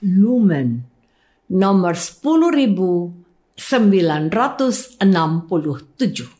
Lumen nomor 10967.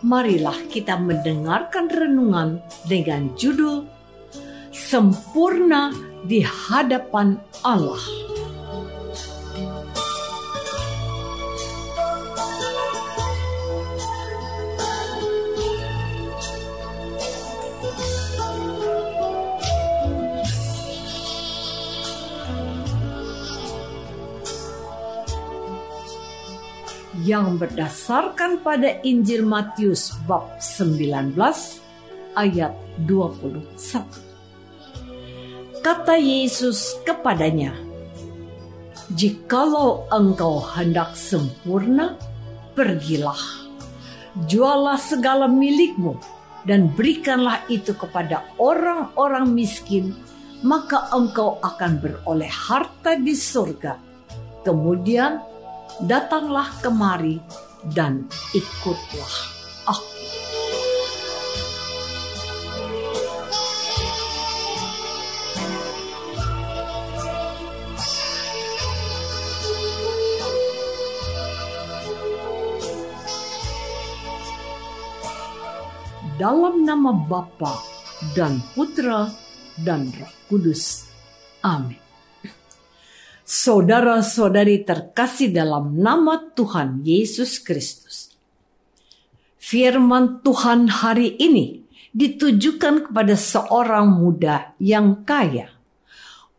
marilah kita mendengarkan renungan dengan judul Sempurna di hadapan Allah. Yang berdasarkan pada Injil Matius bab 19 ayat 21. Kata Yesus kepadanya, "Jikalau engkau hendak sempurna, pergilah, jualah segala milikmu dan berikanlah itu kepada orang-orang miskin, maka engkau akan beroleh harta di surga. Kemudian datanglah kemari dan ikutlah aku. Dalam nama Bapa dan Putra dan Roh Kudus. Amin. Saudara-saudari terkasih dalam nama Tuhan Yesus Kristus. Firman Tuhan hari ini ditujukan kepada seorang muda yang kaya.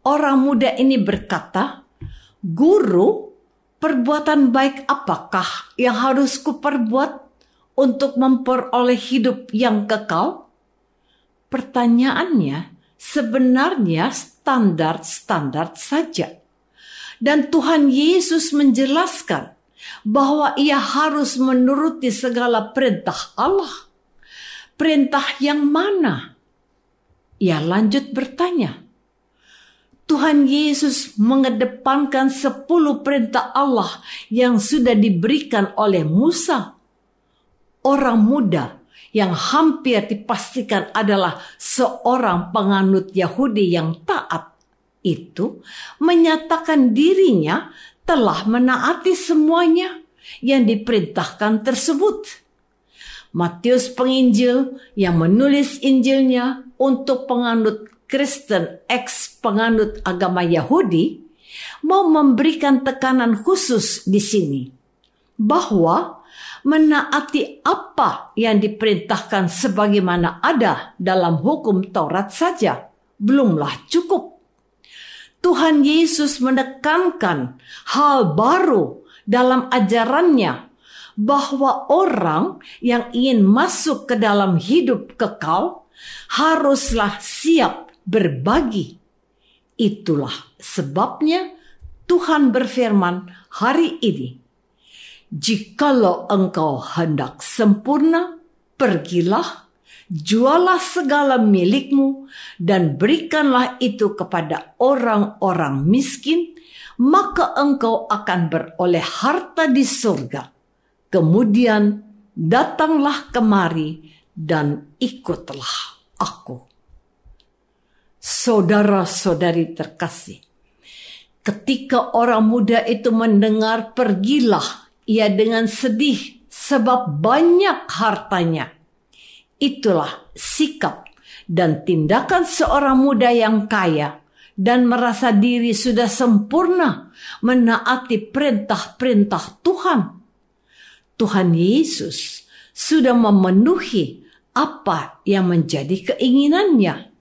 Orang muda ini berkata, "Guru, perbuatan baik apakah yang harus kuperbuat untuk memperoleh hidup yang kekal?" Pertanyaannya sebenarnya standar-standar saja dan Tuhan Yesus menjelaskan bahwa ia harus menuruti segala perintah Allah. Perintah yang mana? Ia lanjut bertanya. Tuhan Yesus mengedepankan sepuluh perintah Allah yang sudah diberikan oleh Musa. Orang muda yang hampir dipastikan adalah seorang penganut Yahudi yang taat itu menyatakan dirinya telah menaati semuanya yang diperintahkan tersebut. Matius penginjil yang menulis Injilnya untuk penganut Kristen ex penganut agama Yahudi mau memberikan tekanan khusus di sini bahwa menaati apa yang diperintahkan sebagaimana ada dalam hukum Taurat saja belumlah cukup Tuhan Yesus menekankan hal baru dalam ajarannya bahwa orang yang ingin masuk ke dalam hidup kekal haruslah siap berbagi. Itulah sebabnya Tuhan berfirman hari ini, "Jikalau engkau hendak sempurna, pergilah, jualah segala milikmu, dan berikanlah itu kepada orang-orang miskin, maka engkau akan beroleh harta di surga. Kemudian datanglah kemari dan ikutlah aku. Saudara-saudari terkasih, ketika orang muda itu mendengar pergilah ia dengan sedih sebab banyak hartanya. Itulah sikap dan tindakan seorang muda yang kaya dan merasa diri sudah sempurna menaati perintah-perintah Tuhan. Tuhan Yesus sudah memenuhi apa yang menjadi keinginannya,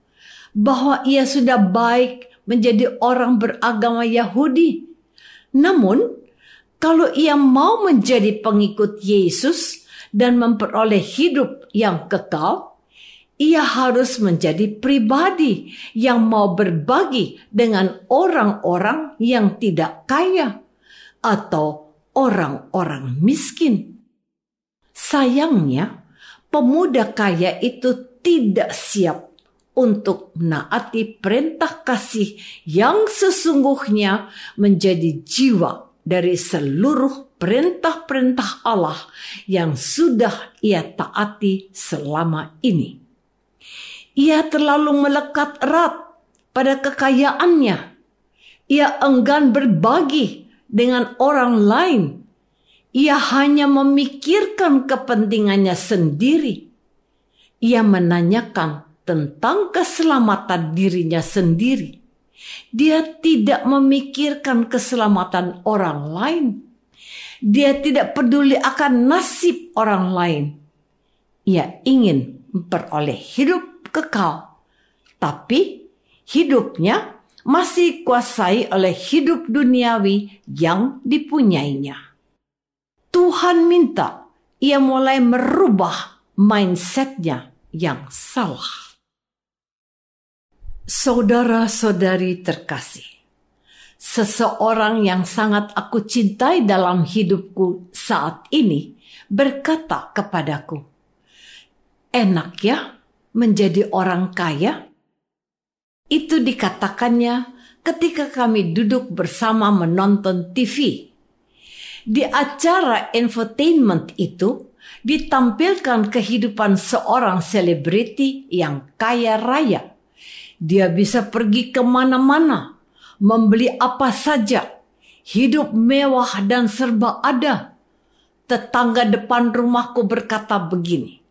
bahwa ia sudah baik menjadi orang beragama Yahudi. Namun, kalau ia mau menjadi pengikut Yesus dan memperoleh hidup yang kekal, ia harus menjadi pribadi yang mau berbagi dengan orang-orang yang tidak kaya atau orang-orang miskin. Sayangnya, pemuda kaya itu tidak siap untuk menaati perintah kasih yang sesungguhnya menjadi jiwa dari seluruh perintah-perintah Allah yang sudah ia taati selama ini. Ia terlalu melekat erat pada kekayaannya. Ia enggan berbagi dengan orang lain. Ia hanya memikirkan kepentingannya sendiri. Ia menanyakan tentang keselamatan dirinya sendiri dia tidak memikirkan keselamatan orang lain. Dia tidak peduli akan nasib orang lain. Ia ingin memperoleh hidup kekal, tapi hidupnya masih kuasai oleh hidup duniawi yang dipunyainya. Tuhan minta ia mulai merubah mindsetnya yang salah. Saudara-saudari terkasih, seseorang yang sangat aku cintai dalam hidupku saat ini berkata kepadaku, "Enak ya menjadi orang kaya?" Itu dikatakannya ketika kami duduk bersama menonton TV. Di acara infotainment itu ditampilkan kehidupan seorang selebriti yang kaya raya dia bisa pergi ke mana-mana, membeli apa saja, hidup mewah dan serba ada. Tetangga depan rumahku berkata begini,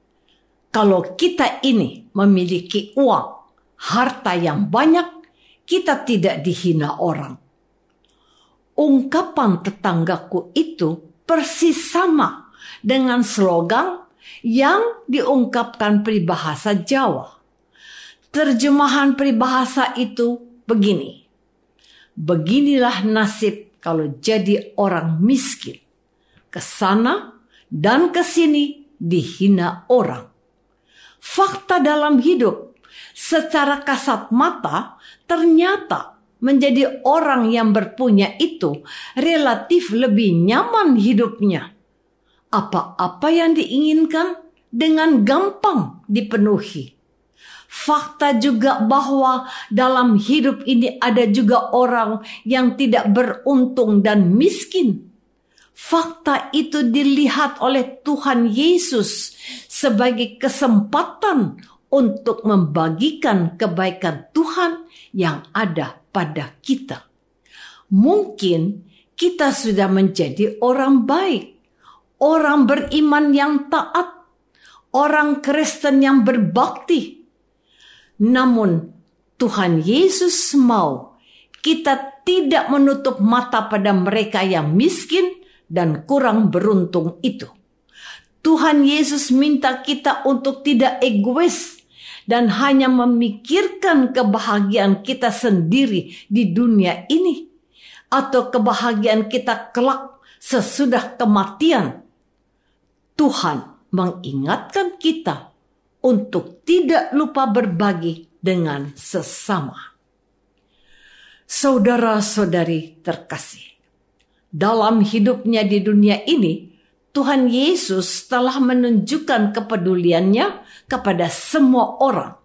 kalau kita ini memiliki uang, harta yang banyak, kita tidak dihina orang. Ungkapan tetanggaku itu persis sama dengan slogan yang diungkapkan peribahasa Jawa Terjemahan peribahasa itu begini. Beginilah nasib kalau jadi orang miskin. Ke sana dan ke sini dihina orang. Fakta dalam hidup secara kasat mata ternyata menjadi orang yang berpunya itu relatif lebih nyaman hidupnya. Apa-apa yang diinginkan dengan gampang dipenuhi Fakta juga bahwa dalam hidup ini ada juga orang yang tidak beruntung dan miskin. Fakta itu dilihat oleh Tuhan Yesus sebagai kesempatan untuk membagikan kebaikan Tuhan yang ada pada kita. Mungkin kita sudah menjadi orang baik, orang beriman yang taat, orang Kristen yang berbakti, namun Tuhan Yesus mau kita tidak menutup mata pada mereka yang miskin dan kurang beruntung itu. Tuhan Yesus minta kita untuk tidak egois dan hanya memikirkan kebahagiaan kita sendiri di dunia ini atau kebahagiaan kita kelak sesudah kematian. Tuhan mengingatkan kita untuk tidak lupa berbagi dengan sesama. Saudara-saudari terkasih, dalam hidupnya di dunia ini, Tuhan Yesus telah menunjukkan kepeduliannya kepada semua orang,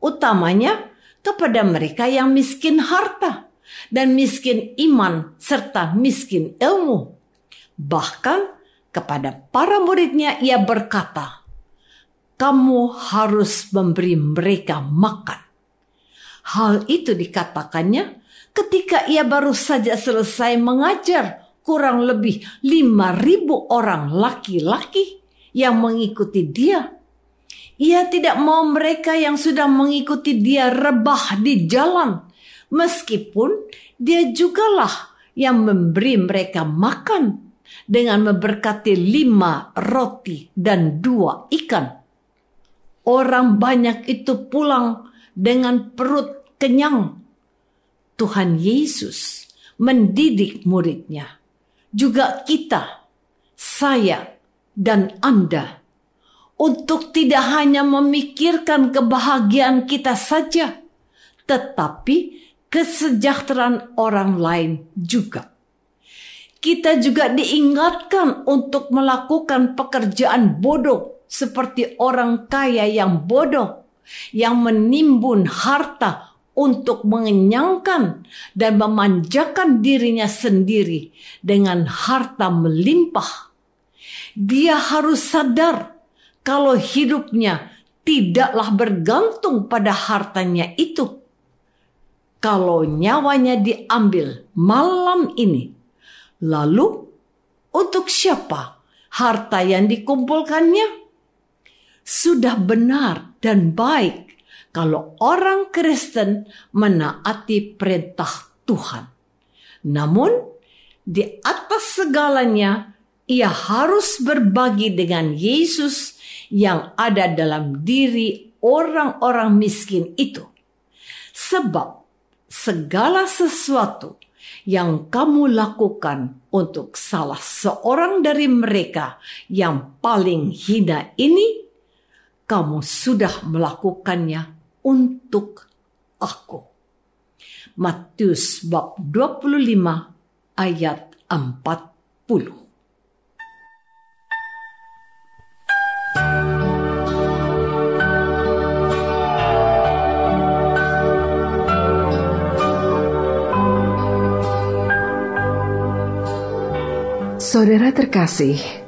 utamanya kepada mereka yang miskin harta dan miskin iman serta miskin ilmu. Bahkan kepada para muridnya ia berkata, "Kamu harus memberi mereka makan." Hal itu dikatakannya ketika ia baru saja selesai mengajar kurang lebih lima ribu orang laki-laki yang mengikuti dia. Ia tidak mau mereka yang sudah mengikuti dia rebah di jalan, meskipun dia jugalah yang memberi mereka makan dengan memberkati lima roti dan dua ikan. Orang banyak itu pulang dengan perut kenyang. Tuhan Yesus mendidik muridnya juga kita, saya, dan Anda, untuk tidak hanya memikirkan kebahagiaan kita saja, tetapi kesejahteraan orang lain juga. Kita juga diingatkan untuk melakukan pekerjaan bodoh seperti orang kaya yang bodoh yang menimbun harta untuk mengenyangkan dan memanjakan dirinya sendiri dengan harta melimpah. Dia harus sadar kalau hidupnya tidaklah bergantung pada hartanya itu. Kalau nyawanya diambil malam ini, lalu untuk siapa harta yang dikumpulkannya? Sudah benar dan baik kalau orang Kristen menaati perintah Tuhan. Namun, di atas segalanya, ia harus berbagi dengan Yesus yang ada dalam diri orang-orang miskin itu. Sebab segala sesuatu yang kamu lakukan untuk salah seorang dari mereka yang paling hina ini, kamu sudah melakukannya untuk aku. Matius bab 25 ayat 40. Saudara terkasih,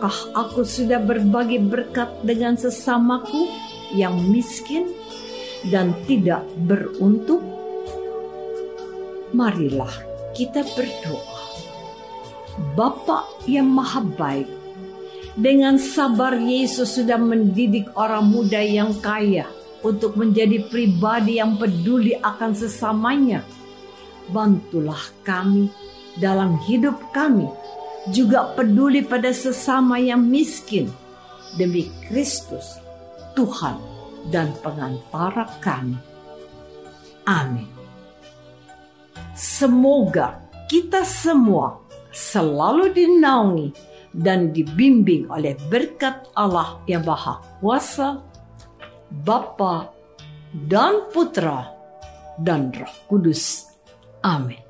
Apakah aku sudah berbagi berkat dengan sesamaku yang miskin dan tidak beruntung? Marilah kita berdoa. Bapa yang maha baik, dengan sabar Yesus sudah mendidik orang muda yang kaya untuk menjadi pribadi yang peduli akan sesamanya. Bantulah kami dalam hidup kami juga peduli pada sesama yang miskin demi Kristus, Tuhan dan pengantara kami. Amin. Semoga kita semua selalu dinaungi dan dibimbing oleh berkat Allah yang Maha Kuasa, Bapa dan Putra dan Roh Kudus. Amin.